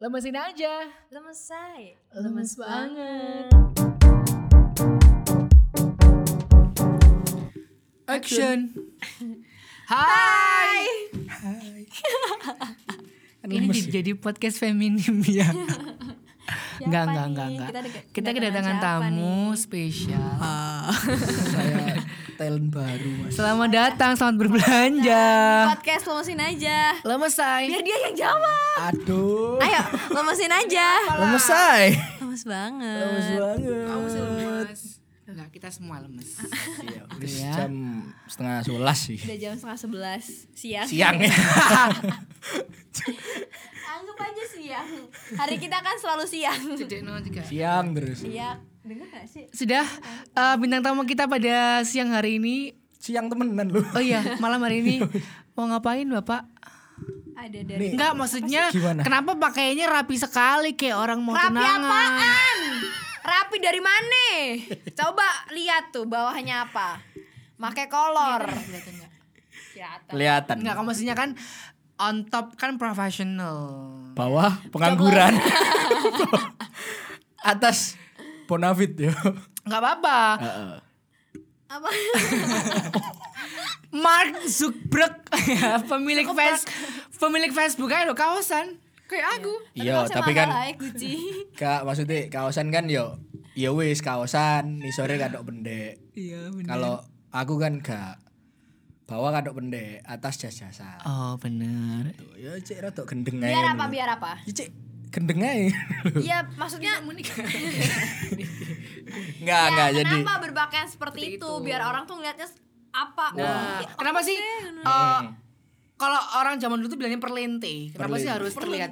Lemesin aja. Lemes say. Lemes banget. Action. Hai. Hai. Ini ya? jadi podcast feminim ya. Enggak, enggak, enggak, enggak. Kita, kedatangan tamu nih? spesial. Saya talent baru mas. Selamat datang, selamat berbelanja. Podcast lemesin aja. Lemes say. Biar dia yang jawab. Aduh. Ayo, lemesin aja. Lemes say. Lemes banget. Lemes banget. Kamu sih lemes. Enggak, kita semua lemes. Iya, udah Iya. jam setengah sebelas sih. Udah jam setengah sebelas siang. Siang ya. Anggap aja siang. Hari kita kan selalu siang. Cedek no juga. Siang terus. Iya, gak sih? Sudah eh, bintang tamu kita pada siang hari ini. Siang temenan lu. Oh iya, malam hari ini mau ngapain Bapak? Ada dari Enggak, maksudnya Gimana? kenapa pakainya rapi sekali kayak orang mau Rapi tunangan? apaan? Rapi dari mana? Coba lihat tuh bawahnya apa. Pakai kolor. Kelihatan nggak? Kelihatan. Kelihatan. Enggak, kamu maksudnya kan on top kan profesional. Bawah pengangguran. Atas bonafit ya. Enggak apa-apa. Heeh. Apa? Mark Zuckerberg pemilik face pemilik Facebook aja lo kawasan kayak aku. Iya, tapi kan Like, Gucci. Kak maksudnya kawasan kan yo ya wis kawasan nih sore kadok pendek. Iya Kalau aku kan gak bawah kadok pendek, atas jas jasa. Oh benar. Tuh, ya cek rada gendeng. Biar apa? Biar apa? Ya, cek gendeng ae. Iya, maksudnya Enggak, enggak ya, jadi. kenapa berpakaian seperti itu? Biar orang tuh ngeliatnya apa? Nah, Oh, kenapa sih? eh, kalau orang zaman dulu tuh bilangnya perlente. Kenapa sih Perlente. harus terlihat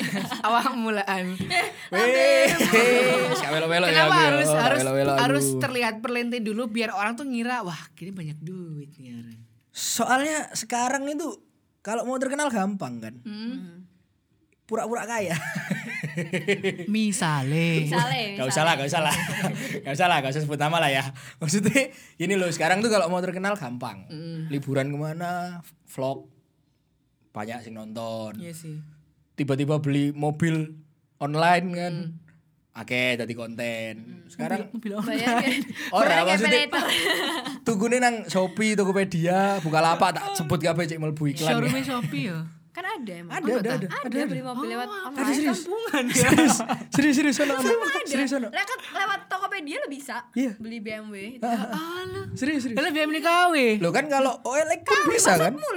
awal mulaan? Weh, welo-welo ya Kenapa ya. harus Oh, harus terlihat perlente dulu biar orang tuh ngira wah kini banyak duit nih orang. Soalnya sekarang itu kalau mau terkenal gampang kan. Hmm. Pura-pura kaya. Misale. Misalnya, Gak usah lah, gak usah lah. Gak usah lah, gak usah sebut nama lah ya. Maksudnya gini loh, sekarang tuh kalau mau terkenal gampang. Liburan ke mana, vlog, banyak sih nonton. Iya sih. Tiba-tiba beli mobil online kan. Oke, jadi konten. Sekarang Mobil Bayar ya. Ora, maksudnya- tugune nang Shopee, Tokopedia, Bukalapak tak sebut kabeh cek mlebu iklan. Showroomnya Shopee ya. Kan ada emang. Ada, ada, ada. Ada, beli mobil lewat online. Ada serius. Kampungan ya. Serius, serius, serius. Ada. serius, ono. Lewat, lewat Tokopedia lo bisa Iya. beli BMW. Itu Alah. Serius, serius. Kalau biar KW. Lo kan kalau OLX pun bisa kan? Ada emang.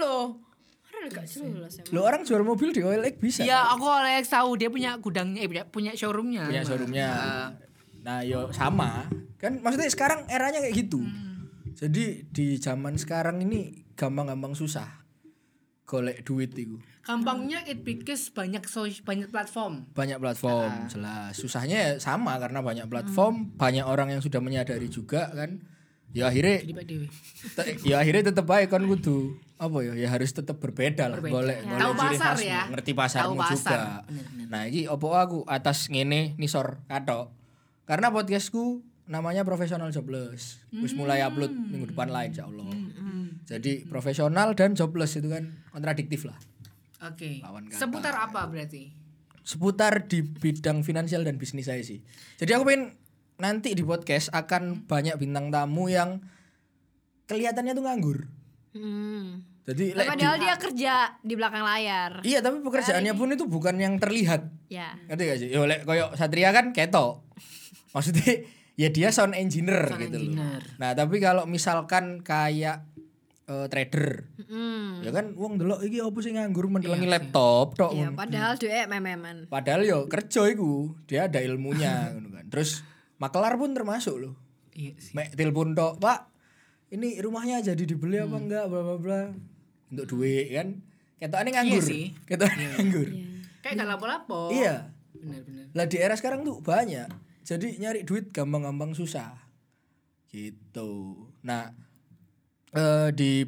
Lo orang jual mobil di OLX bisa. Ya aku Alex tahu dia punya gudangnya, eh, punya, punya showroomnya. punya showroomnya. Nah, yo sama. Kan maksudnya sekarang eranya kayak gitu. Jadi di zaman sekarang ini gampang-gampang susah golek duit itu. Gampangnya it because banyak so, banyak platform. Banyak platform, jelas. Susahnya ya sama karena banyak platform, banyak orang yang sudah menyadari juga kan. Ya akhirnya ya akhirnya tetep baik kan kudu apa ya ya harus tetap berbeda lah golek Ya. Tahu ciri pasar khasmu, ya. ngerti pasarmu pasar. juga nah ini opo aku atas ngene nisor katok karena podcastku namanya profesional jobless wis mulai upload minggu depan lah insya Allah jadi profesional dan jobless itu kan kontradiktif lah Oke. Kata. Seputar apa berarti? seputar di bidang finansial dan bisnis saya sih jadi aku pengen nanti di podcast akan banyak bintang tamu yang kelihatannya tuh nganggur Hmm. jadi Lah, lek di- Padahal dia kerja di belakang layar. Iya tapi pekerjaannya pun itu bukan yang terlihat Ya. Ngerti gak sih? Yo lek koyo Satria kan keto Maksudnya ya dia sound engineer Sound gitu engineer. loh Nah tapi kalau misalkan kayak eh, trader Hmm. Ya kan wong delok iki opo sih nganggur mendelengi laptop tok Iya, ngono. padahal dia mememan. Padahal yo kerja iku dia ada ilmunya ngono kan Terus makelar pun termasuk loh Iya sih. Mek telepon tok Pak ini rumahnya jadi dibeli apa Hmm. enggak bla bla bla Untuk duit kan Ketokane nganggur Iya sih. Ketokane nganggur Kayak gak lapo-lapo. Iya Benar-benar. Lah di era sekarang tuh banyak. Jadi nyari duit gampang-gampang susah. Gitu. Nah, eh di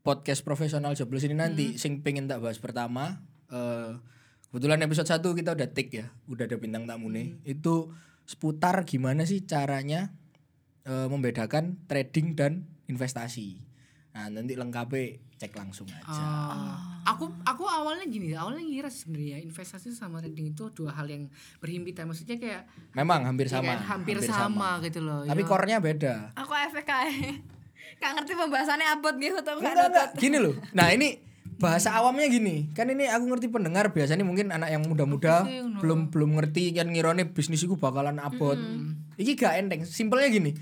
podcast profesional jobless ini nanti sing pengen tak bahas pertama eh kebetulan episode 1 kita udah take ya, udah ada bintang tamu nih. Itu seputar gimana sih caranya eh, membedakan trading dan investasi. Nah, nanti lengkapnya cek langsung aja. Oh. Aku aku awalnya gini, awalnya ngira sebenarnya investasi sama trading itu dua hal yang berhimpitan. Maksudnya kayak Memang hampir ya sama. kan, hampir, sama, gitu loh. Tapi Ya. core-nya beda. Aku FK Gak ngerti pembahasannya abot gitu tuh Enggak, enggak. Gini loh. Nah, ini bahasa awamnya gini. Kan ini aku ngerti pendengar biasanya mungkin anak yang muda-muda belum belum ngerti kan ngirone bisnis iku bakalan abot. Iki gak enteng. Simpelnya gini.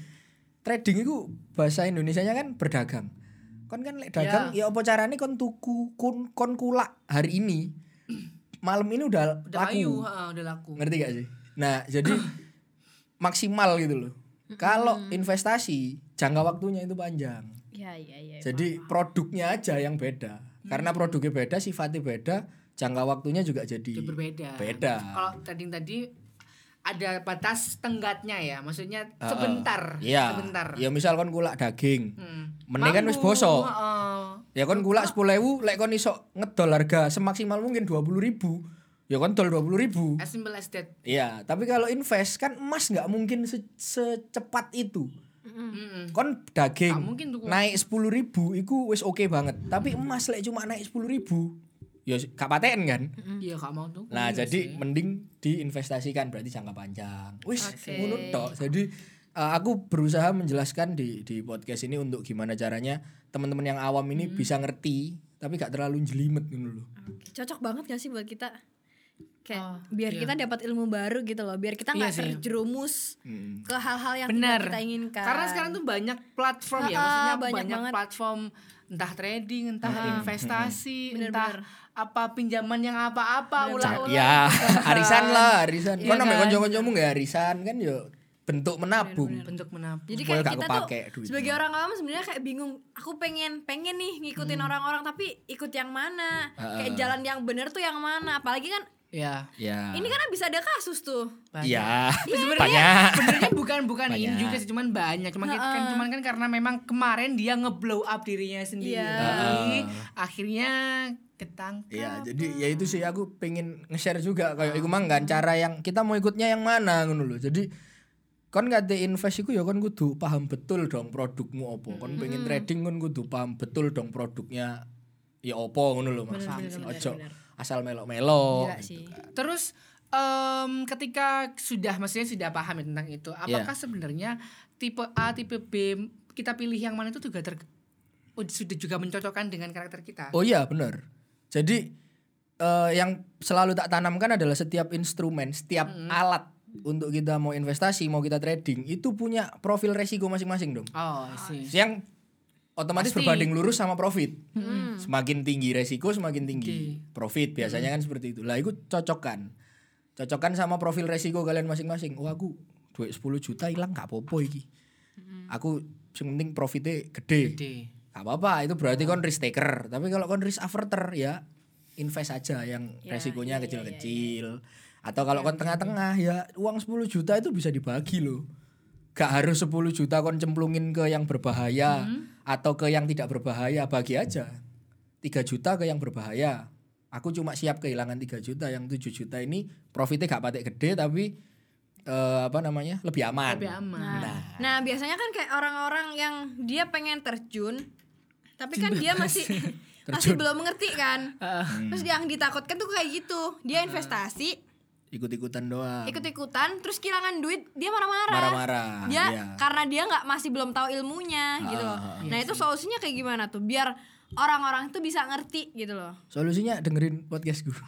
Trading itu bahasa Indonesianya kan berdagang. Kon kan lek dagang ya, apa carane kon tuku kon kon kulak hari ini. Malam ini udah, udah laku. layu, ha, udah laku. Ngerti gak sih? Nah, jadi maksimal gitu loh. Kalau investasi jangka waktunya itu panjang. Iya iya iya Jadi produknya aja yang beda. Karena produknya beda, sifatnya beda, jangka waktunya juga jadi Itu berbeda. beda. Kalau trading tadi ada batas tenggatnya ya, maksudnya sebentar, Iya. sebentar. Ya misal kon kulak daging. Hmm. Mending kan wis bosok. heeh. Ya kon kulak 10.000 lek kon iso ngedol harga semaksimal mungkin 20.000. Ya kon dol 20.000. As simple as that. Iya, tapi kalau invest kan emas nggak mungkin se- secepat itu. Kon daging Nggak mungkin tuh. naik 10.000 iku wis oke banget. Tapi emas lek cuma naik 10.000 ya gak paten kan. Iya, gak mau tuh. Nah, jadi mending diinvestasikan berarti jangka panjang. Wis, Oke. ngono tok. Jadi uh, aku berusaha menjelaskan di di podcast ini untuk gimana caranya teman-teman yang awam ini Hmm. bisa ngerti tapi gak terlalu jelimet gitu loh. Oke, Cocok banget gak sih buat kita Kayak Oh, biar iya. kita dapat ilmu baru gitu loh Biar kita Iya nggak sih. terjerumus Hmm. ke hal-hal yang Benar. tidak kita inginkan Karena sekarang tuh banyak platform ya, maksudnya banyak banyak, banget. platform entah trading, entah investasi, Bener, entah bener. apa pinjaman yang apa-apa Bener, ulah-ulah. Ya, arisan lah, arisan. Iya Kok namanya kan? kanca-kancamu nggak arisan kan ya bentuk menabung. bentuk menabung. Jadi kayak kita kepake tuh duitnya. sebagai orang awam sebenarnya kayak bingung. Aku pengen pengen nih ngikutin Hmm. orang-orang tapi ikut yang mana? Ah, Kayak jalan yang bener tuh yang mana? Apalagi kan ya. Ya. ini kan bisa ada kasus tuh. banyak. Iya. Tapi sebenarnya sebenarnya bukan bukan ini Banyak. juga sih cuman banyak cuman kan cuman kan karena memang kemarin dia ngeblow up dirinya sendiri Iya. akhirnya ketangkap Iya, jadi ya itu sih aku pengen nge-share juga kayak iku mang kan cara yang kita mau ikutnya yang mana ngono lho. Jadi kon ngate invest iku ya kon kudu paham betul dong produkmu opo. Kon pengen trading kon kudu paham betul dong produknya ya opo ngono lho maksudnya. Ojo asal melok-melok. Gila sih. terus em, ketika sudah maksudnya sudah paham ya tentang itu apakah sebenarnya tipe A tipe B kita pilih yang mana itu juga ter oh, sudah juga mencocokkan dengan karakter kita Oh iya benar. Jadi eh, yang selalu tak tanamkan adalah setiap instrumen, setiap alat untuk kita mau investasi, mau kita trading itu punya profil resiko masing-masing dong. oh sih Yang otomatis Pasti. berbanding lurus sama profit. Semakin tinggi resiko, semakin tinggi Tinggi. profit. Biasanya kan seperti itu. Lah itu cocokkan. Cocokkan sama profil resiko kalian masing-masing. Oh aku duit 10 juta hilang gak apa-apa iki. Aku yang penting profitnya gede. Gede. Gak apa-apa, itu berarti kon risk taker. Tapi kalau kon risk averter ya invest aja yang Ya, resikonya ya, ya, kecil-kecil. Atau kalau kon tengah-tengah ya uang 10 juta itu bisa dibagi loh. Gak harus 10 juta kon cemplungin ke yang berbahaya atau ke yang tidak berbahaya, bagi aja. 3 juta ke yang berbahaya. Aku cuma siap kehilangan 3 juta, yang 7 juta ini profitnya gak patek gede tapi eh, apa namanya? lebih aman. lebih aman Nah, nah biasanya kan kayak orang-orang yang dia pengen terjun tapi kan dia masih masih belum mengerti kan. Terus yang ditakutkan tuh kayak gitu. Dia investasi, Ikut-ikutan doang. ikut-ikutan terus kehilangan duit, dia marah-marah. Marah-marah. Dia iya. karena dia nggak masih belum tahu ilmunya gitu loh. Nah, itu solusinya kayak gimana tuh? Biar orang-orang itu bisa ngerti gitu loh. Solusinya dengerin podcast gue.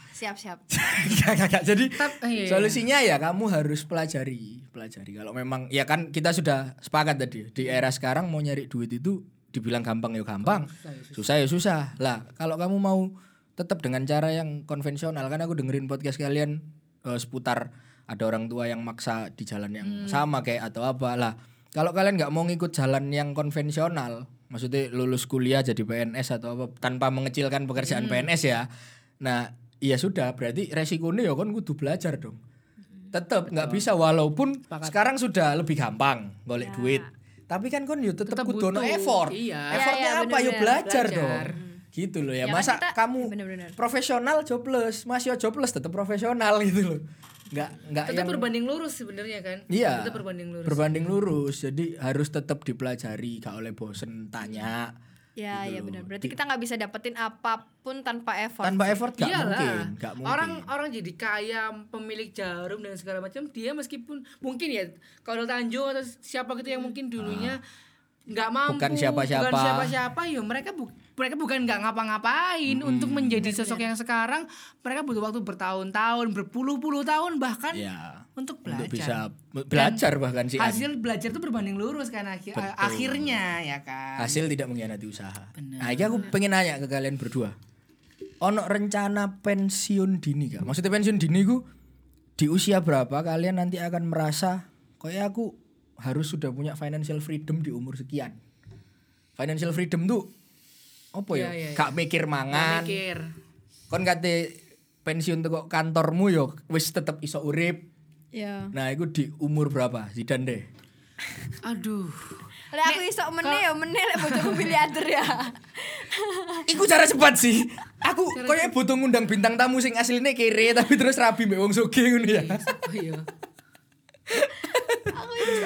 Gak, gak, gak. Jadi Tap- iya, iya. solusinya ya kamu harus pelajari, pelajari. Kalau memang ya kan kita sudah sepakat tadi di era sekarang mau nyari duit itu dibilang gampang ya gampang, susah ya susah. Lah kalau kamu mau tetap dengan cara yang konvensional kan aku dengerin podcast kalian eh, seputar ada orang tua yang maksa di jalan yang sama kayak atau apa lah. Kalau kalian nggak mau ngikut jalan yang konvensional, maksudnya lulus kuliah jadi PNS atau apa tanpa mengecilkan pekerjaan PNS ya. Nah, iya sudah berarti resikonya ya kan kudu belajar dong. Tetap nggak bisa walaupun sekarang sudah lebih gampang golek duit. Tapi kan kon yo tetep Tetep kudu effort. Iya. Effortnya Iya, iya, apa? Yo bener-bener. belajar, Belajar. dong. Gitu loh ya. Ya kan Masa kita- kamu bener-bener. profesional jobless, masih jobless tetap profesional gitu loh. Nggak nggak tetap yang berbanding lurus sebenarnya kan Iya. tetap berbanding lurus Berbanding lurus. Jadi harus tetap dipelajari, gak oleh bosen tanya. Ya, Gitu ya benar. Berarti kita nggak bisa dapetin apa pun tanpa effort. tanpa effort gak Iyalah. mungkin, gak mungkin. Orang orang jadi kaya, pemilik jarum dan segala macam, dia meskipun mungkin ya kalau Tanjung atau siapa gitu yang mungkin dulunya nggak mampu. Bukan siapa-siapa. bukan siapa-siapa, ya mereka bu- mereka bukan nggak ngapa-ngapain untuk menjadi sosok yang sekarang mereka butuh waktu bertahun-tahun, berpuluh-puluh tahun bahkan ya untuk untuk belajar. bisa belajar bahkan sih Hasil belajar itu berbanding lurus kan akhir, akhirnya ya kan. hasil tidak mengkhianati usaha. Nah, ini aku pengen nanya ke kalian berdua. Ono rencana pensiun dini kah? Maksudnya pensiun dini ku di usia berapa kalian nanti akan merasa kayak aku harus sudah punya financial freedom di umur sekian. Financial freedom tuh apa ya? Iya, iya, Gak mikir Nggak mangan. mikir. Kon kate pensiun tuh kantormu yo wis tetep iso urip. Ya. Nah, itu di umur berapa? Zidan deh. Aduh. Lah aku iso meneh ya meneh lek bojoku miliarder ya. Iku cara cepat sih. Aku koyo butuh ngundang bintang tamu sing asline kere tapi terus rabi mbek wong sugih ngono ya. Oh iya.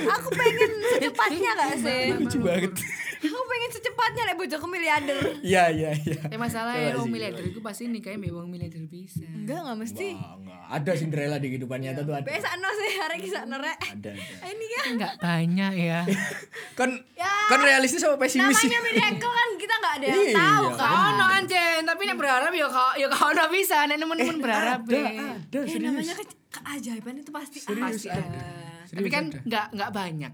Aku pengen secepatnya gak sih? Lucu banget. aku pengen secepatnya lek bojoku miliarder. Iya iya iya. Eh masalah Coba ya wong miliarder itu pasti nikahnya mbek wong miliarder bisa. Enggak enggak mesti. Wah, enggak. Ada Cinderella di kehidupan nyata tuh ada. Biasa no sih hari kisah norek. Ada ada. Ah, Ini ya. Enggak banyak ya. Kon Ya. kon realistis sama pesimis sih. Namanya miracle kan kita nggak ada yang Iya. tahu kan. Kau no anjen, tapi nek berharap ya kau ya kau no bisa, nek nemen-nemen berharap Ada ya. ada Eh serius. namanya ke keajaiban itu pasti Serius ada. Tapi kan ada. enggak enggak banyak.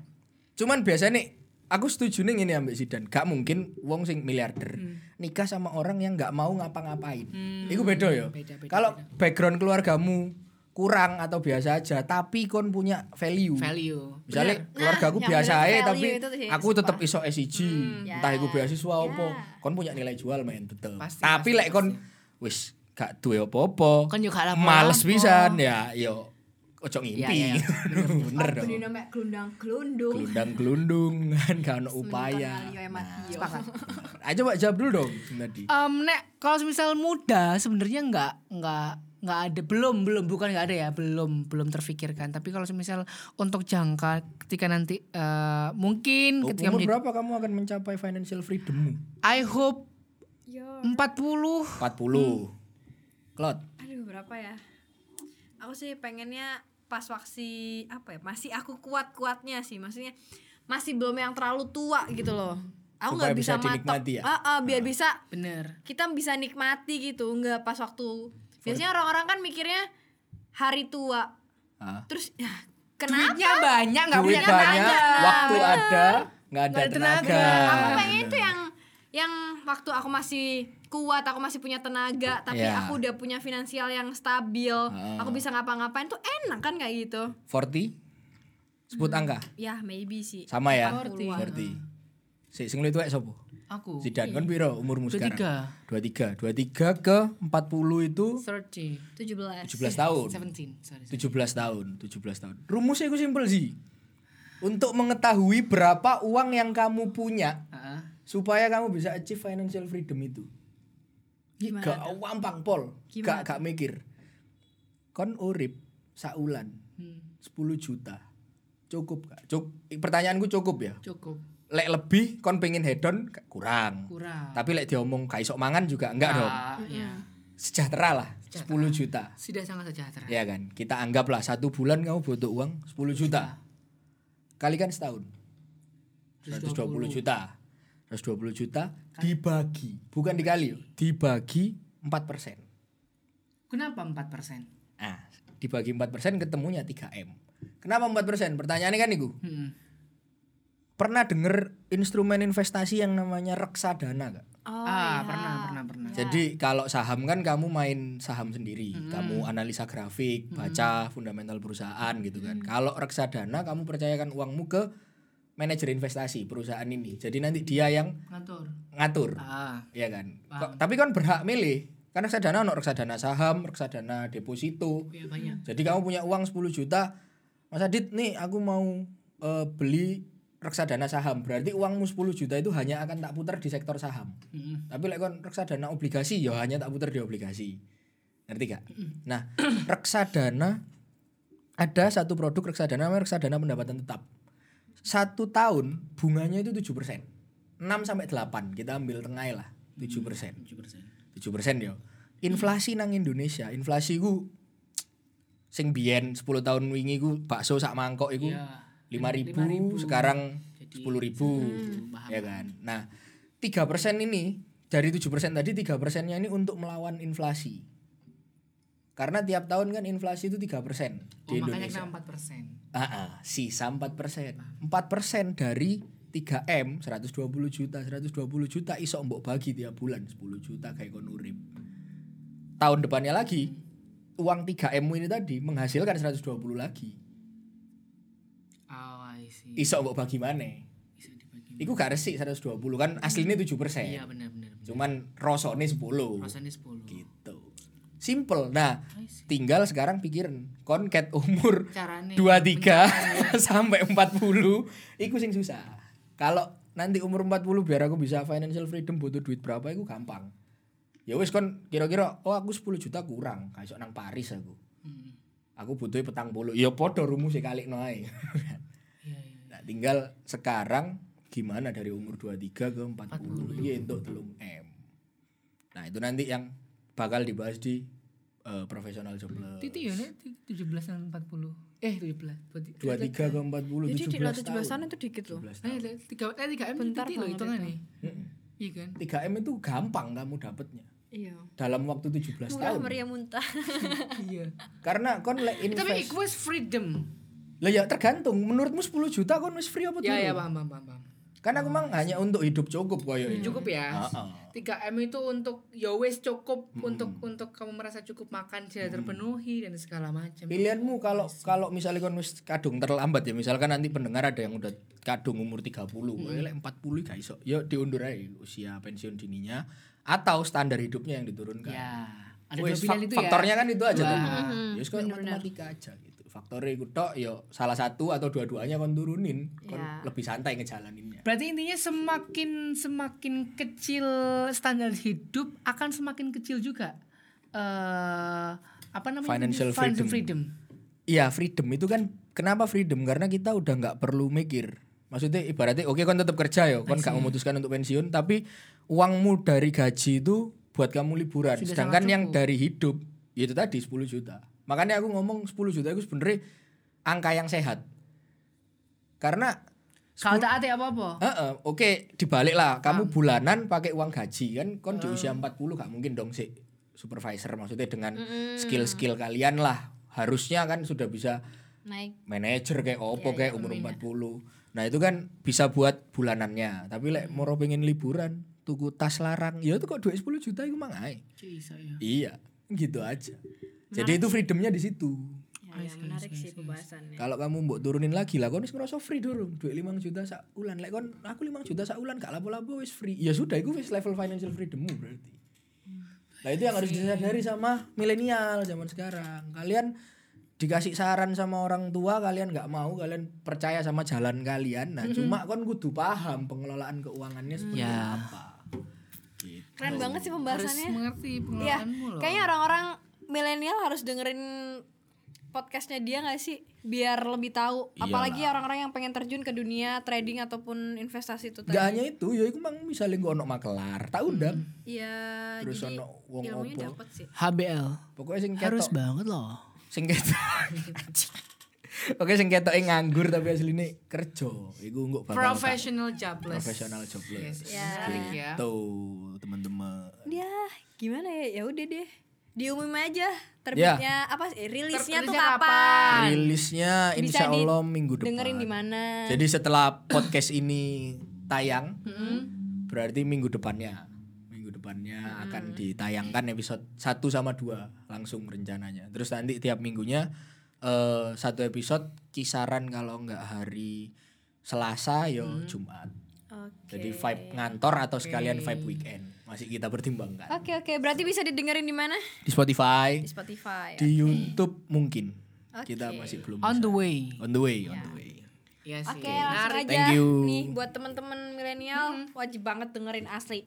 Cuman biasanya nih aku setuju nih ini ambek Zidan. Gak mungkin wong sing miliarder nikah sama orang yang nggak mau ngapa-ngapain. Iku beda ya. Beda, beda, Kalau background keluargamu kurang atau biasa aja tapi kon punya value. Value. Misalnya Bener. keluarga aku Nah, biasa aja tapi itu sih, aku tetap iso SIG. Ya. Entah iku beasiswa apa, kon punya nilai jual main tetep. Pasti, tapi lek kon wis gak duwe apa-apa. Kon yo gak lapo-lapo. Males pisan ya, yo ojo ngimpi. Ya, ya, ya. Bener Apa dong. ini namanya gelundang gelundung. Gelundang-gelundung kan gak ono upaya. Emat yo. Ayo coba jawab dulu dong tadi. Em nek kalau misal muda sebenarnya enggak enggak nggak ada belum belum bukan nggak ada ya belum belum terfikirkan tapi kalau misal untuk jangka ketika nanti eh, mungkin ketika Umur menjadi- berapa kamu akan mencapai financial freedommu? I hope Yo. 40 40. Klot. Aduh berapa ya? Aku sih pengennya pas waktu apa ya? Masih aku kuat-kuatnya sih. Maksudnya masih belum yang terlalu tua gitu loh. Aku nggak bisa bisa, matok. ya? Ah, ah, biar bisa bener kita bisa nikmati gitu. Nggak pas waktu. Biasanya orang-orang kan mikirnya hari tua. Ah. Terus ya kenapa? duitnya banyak nggak punya banyak, tenaga waktu bener. ada, nggak ada Nggak ada tenaga. tenaga. Aku pengen itu yang yang waktu aku masih kuat, aku masih punya tenaga, tapi Ya. aku udah punya finansial yang stabil, Ah. aku bisa ngapa-ngapain tuh enak kan kayak gitu. 40 sebut angka? Ya maybe sih. sama ya? 40-an. 40 si sing itu sopo aku. Zidan kan piro umurmu sekarang? 23 23 23 ke 40 itu? 30 17. 17 tahun. 17 sorry, sorry. 17 tahun 17 tahun. Rumusnya itu simpel sih. Untuk mengetahui berapa uang yang kamu punya Ah, supaya kamu bisa achieve financial freedom itu Gimana gak gampang pol. Gimana gak gak mikir. Kon urip saulan. Hmm, 10 juta. Cukup gak? Cuk pertanyaanku cukup ya? Cukup. Lek lebih kon pengen hedon kurang. Kurang. Tapi lek diomong gak iso mangan juga enggak dong Ah, ya. sejahtera lah Sejahtera. 10 juta. Sudah sangat sejahtera. Ya kan? Kita anggaplah satu bulan kamu butuh uang 10 juta. Kalikan setahun. 120 juta 120 juta dibagi. Bukan dikali dibagi 4 persen. Kenapa 4 persen? Nah dibagi 4 persen ketemunya 3 m. Kenapa 4 persen? Pertanyaannya kan itu hmm. pernah denger instrumen investasi yang namanya reksadana gak? Oh, ah ya. pernah pernah pernah. Jadi kalau saham kan kamu main saham sendiri, kamu analisa grafik, baca fundamental perusahaan gitu kan. Kalau reksadana kamu percayakan uangmu ke manajer investasi perusahaan ini. Jadi nanti dia yang ngatur ngatur, ah ya kan. Tapi kan berhak milih. Kan reksadana ono reksadana saham, reksadana deposito. ya banyak Jadi kamu punya uang 10 juta, Mas Adit nih aku mau eh, beli reksadana saham. Berarti uangmu 10 juta itu hanya akan tak putar di sektor saham. Hmm. Tapi lek kon reksadana obligasi ya hanya tak putar di obligasi. Ngerti gak? Nah, reksadana ada satu produk reksadana namanya reksadana pendapatan tetap. Satu tahun bunganya itu 7%. 6 sampai 8 kita ambil tengah lah 7 persen. 7 persen. 7 persen yo. Inflasi nang Indonesia inflasi ku sing biyen 10 tahun wingi ku bakso sak mangkok iku Iya. lima ribu sekarang sepuluh ribu ya kan? Nah tiga persen ini dari tujuh persen tadi tiga persennya ini untuk melawan inflasi karena tiap tahun kan inflasi itu tiga persen di Oh, makanya Indonesia kena 4 persen. Ah, ah, sisa 4 persen 4 persen dari 3M 120 juta 120 juta iso mbok bagi tiap bulan 10 juta kayak kon urip tahun depannya lagi uang 3M ini tadi menghasilkan 120 lagi Oh, I see. iso mbok bagi mana. Iku gak resik 120 kan aslinya 7 persen Iya benar benar. cuman rosone 10 Rasanya 10. gitu simple nah tinggal sekarang pikirin kon ket umur Carane 23 sampai 40 iku sing susah. Kalau nanti umur 40 biar aku bisa financial freedom butuh duit berapa iku gampang. Ya wis kon kira-kira oh aku 10 juta kurang, kayak nang Paris aku. Hmm. Aku butuh petang puluh. Ya podo rumus kali ae. Iya iya. nah, tinggal sekarang gimana dari umur 23 ke 40. Iya untuk telung M. Nah, itu nanti yang bakal dibahas di eh, profesional jobless. Titi ya nek 17 dan 40. Eh 17. Berarti 23 ke 40 Jadi di 17 tahun. 17 tahun itu dikit loh. 17 tahun. Eh 3 eh 3 M Bentar titi loh banget hitungannya. Mm-mm. Iya kan? 3M itu gampang kamu dapatnya Iya. dalam waktu 17 Murah tahun. meriah muntah. Iya. Karena kon lek Eh, Tapi invest. itu was freedom. Lah ya tergantung menurutmu 10 juta kon wis free apa Ya ya dulu? paham paham paham. Karena aku mang hanya untuk hidup cukup koyo ini. Cukup ya. Heeh. 3 M itu untuk ya cukup untuk untuk kamu merasa cukup makan sudah terpenuhi dan segala macam. Pilihanmu kalau kalau misalnya kon wis kadung terlambat ya misalkan nanti pendengar ada yang udah kadung umur 30, hmm. lek 40 gak iso. Ya diundur aja usia pensiun dininya atau standar hidupnya yang diturunkan. Ya. Ada pilihan fak- itu ya. faktornya kan itu aja tuh. Wah. Ya wis kok matematika aja gitu. Faktornya itu tok ya salah satu atau dua-duanya kon turunin, kon Ya. lebih santai ngejalaninnya. Berarti intinya semakin semakin kecil standar hidup akan semakin kecil juga eh apa namanya? Financial Financial freedom. Iya freedom itu kan kenapa freedom karena kita udah nggak perlu mikir maksudnya ibaratnya oke kon tetap kerja ya kon nggak memutuskan untuk pensiun tapi uangmu dari gaji itu buat kamu liburan Sudah sedangkan yang dari hidup ya itu tadi 10 juta makanya aku ngomong 10 juta itu sebenarnya angka yang sehat. Karena Kalau tak ada apa-apa. Heeh, oke dibalik lah. Kamu bulanan pakai uang gaji kan? Kon di usia 40 gak mungkin dong sih supervisor maksudnya dengan skill-skill kalian lah. Harusnya kan sudah bisa Naik. manajer kayak opo kayak umur 40 nah itu kan bisa buat bulanannya. Tapi lek mau pengen liburan tuku tas larang ya itu kok duit 10 juta itu mang ae. Bisa ya. iya gitu aja jadi itu freedomnya di situ. Ya, ya, menarik sih pembahasannya. kalau kamu mbok turunin lagi lah kon wis ngerasa free durung. Duit 5 juta sak ulan. Lek kon aku 5 juta sak ulan gak lapo-lapo wis free. Ya sudah itu wis level financial freedommu berarti. Nah itu yang harus disadari sama milenial zaman sekarang. Kalian dikasih saran sama orang tua kalian nggak mau kalian percaya sama jalan kalian. Nah cuma kon kudu paham pengelolaan keuangannya seperti Ya. apa. Gitu. Keren banget sih Harus pembahasannya. mengerti Iya, pengelolaanmu loh. kayaknya orang-orang milenial harus dengerin podcastnya dia gak sih biar lebih tahu apalagi orang-orang yang pengen terjun ke dunia trading ataupun investasi itu Gak tadi hanya itu ya itu mang misalnya gue ono makelar tak undang Iya, Terus jadi ono wong ilmunya opo. dapet sih HBL. pokoknya sing Harus banget loh. sing ketok Oke sing ketoke nganggur tapi asline kerja. Iku enggak bakal Professional jobless. professional jobless. Ya. Menarik ya. Tuh, teman-teman. ya gimana ya ya udah deh diumumin aja terbitnya apa sih rilisnya tuh kapan Rilisnya insya di- Allah minggu depan. dengerin di mana Jadi setelah podcast ini tayang, berarti minggu depannya. Minggu depannya akan ditayangkan episode 1 sama 2 langsung rencananya. Terus nanti tiap minggunya eh satu episode kisaran kalau nggak hari Selasa yo Jumat. oke Jadi vibe ngantor atau sekalian vibe weekend. Masih kita pertimbangkan. oke oke berarti bisa didengerin di mana Di Spotify, di Spotify di YouTube mungkin. Oke. Kita masih belum On bisa. the way. on the way, on the way. Iya sih. Oke, langsung Menarik. aja Thank you. nih buat temen-temen milenial wajib banget dengerin asli.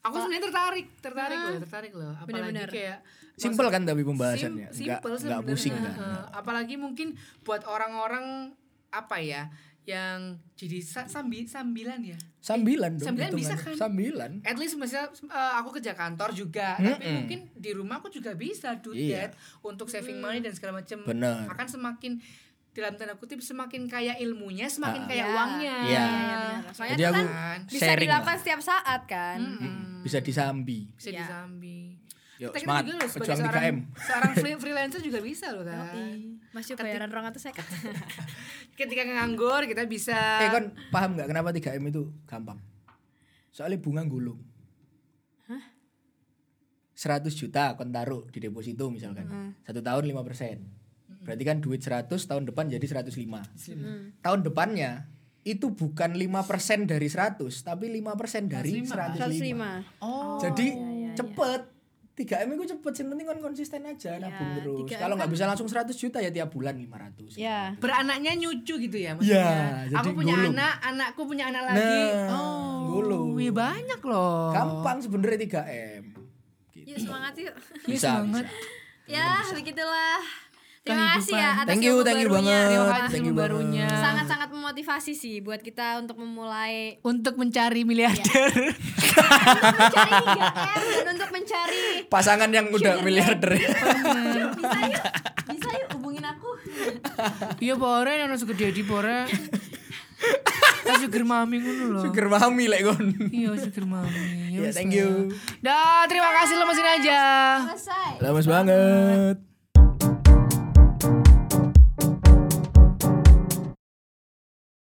Aku sebenarnya tertarik, tertarik loh, tertarik loh. Apalagi Bener-bener. kayak Simple kan tapi pembahasannya, Sim- nggak simple nggak sebenarnya. pusing kan. Apalagi mungkin buat orang-orang apa ya yang jadi sa- sambi sambilan ya Sambilan dong. sambilan bisa kan? Sambilan. at least misalnya eh, aku kerja kantor juga tapi mungkin di rumah aku juga bisa do Iya. that untuk saving money dan segala macam Bener. akan semakin dalam tanda kutip semakin kaya ilmunya semakin Ah. kaya Ya. uangnya Iya. Iya, benar. Soalnya Jadi aku kan bisa dilakukan lah. setiap saat kan. Bisa disambi. bisa Iya. disambi Yuk, kita semangat. juga loh sebagai Pejuang seorang 3M. seorang free- freelancer juga bisa loh kan Ih, Masih bayaran orang atau saya ketika nganggur kita bisa Eh kan paham nggak kenapa 3M itu gampang? Soalnya bunga gulung. 100 juta kon taruh di deposito misalkan. Satu tahun 5 persen. Berarti kan duit 100 tahun depan jadi 105. Tahun depannya itu bukan 5% dari 100 tapi 5% dari 105. 105. oh Jadi cepet 3M itu cepet sih penting kan konsisten aja nabung terus. 3M Kalau nggak bisa langsung 100 juta ya tiap bulan 500. Ya. beranaknya nyucu gitu ya Iya, maksudnya jadi aku punya gulung. anak anakku punya anak lagi Nah, oh gulung. iya banyak loh Gampang sebenarnya 3M. Gitu. Yuk semangat yuk. Bisa, semangat. bisa. ya, begitulah. Terima kasih ya atas Thank you, thank you barunya. banget. Terima kasih Thank you barunya. Sangat-sangat memotivasi sih buat kita untuk memulai untuk mencari miliarder mencari 3M dan untuk mencari Pasangan yang udah miliarder. bisa yuk bisa yuk hubungin aku iya pore yang suka jadi pore Kan sugar mami ngono loh Sugar mami lek kon. iya sugar mami Ya, wis thank you. dah terima kasih lemesin aja selesai Lemes banget.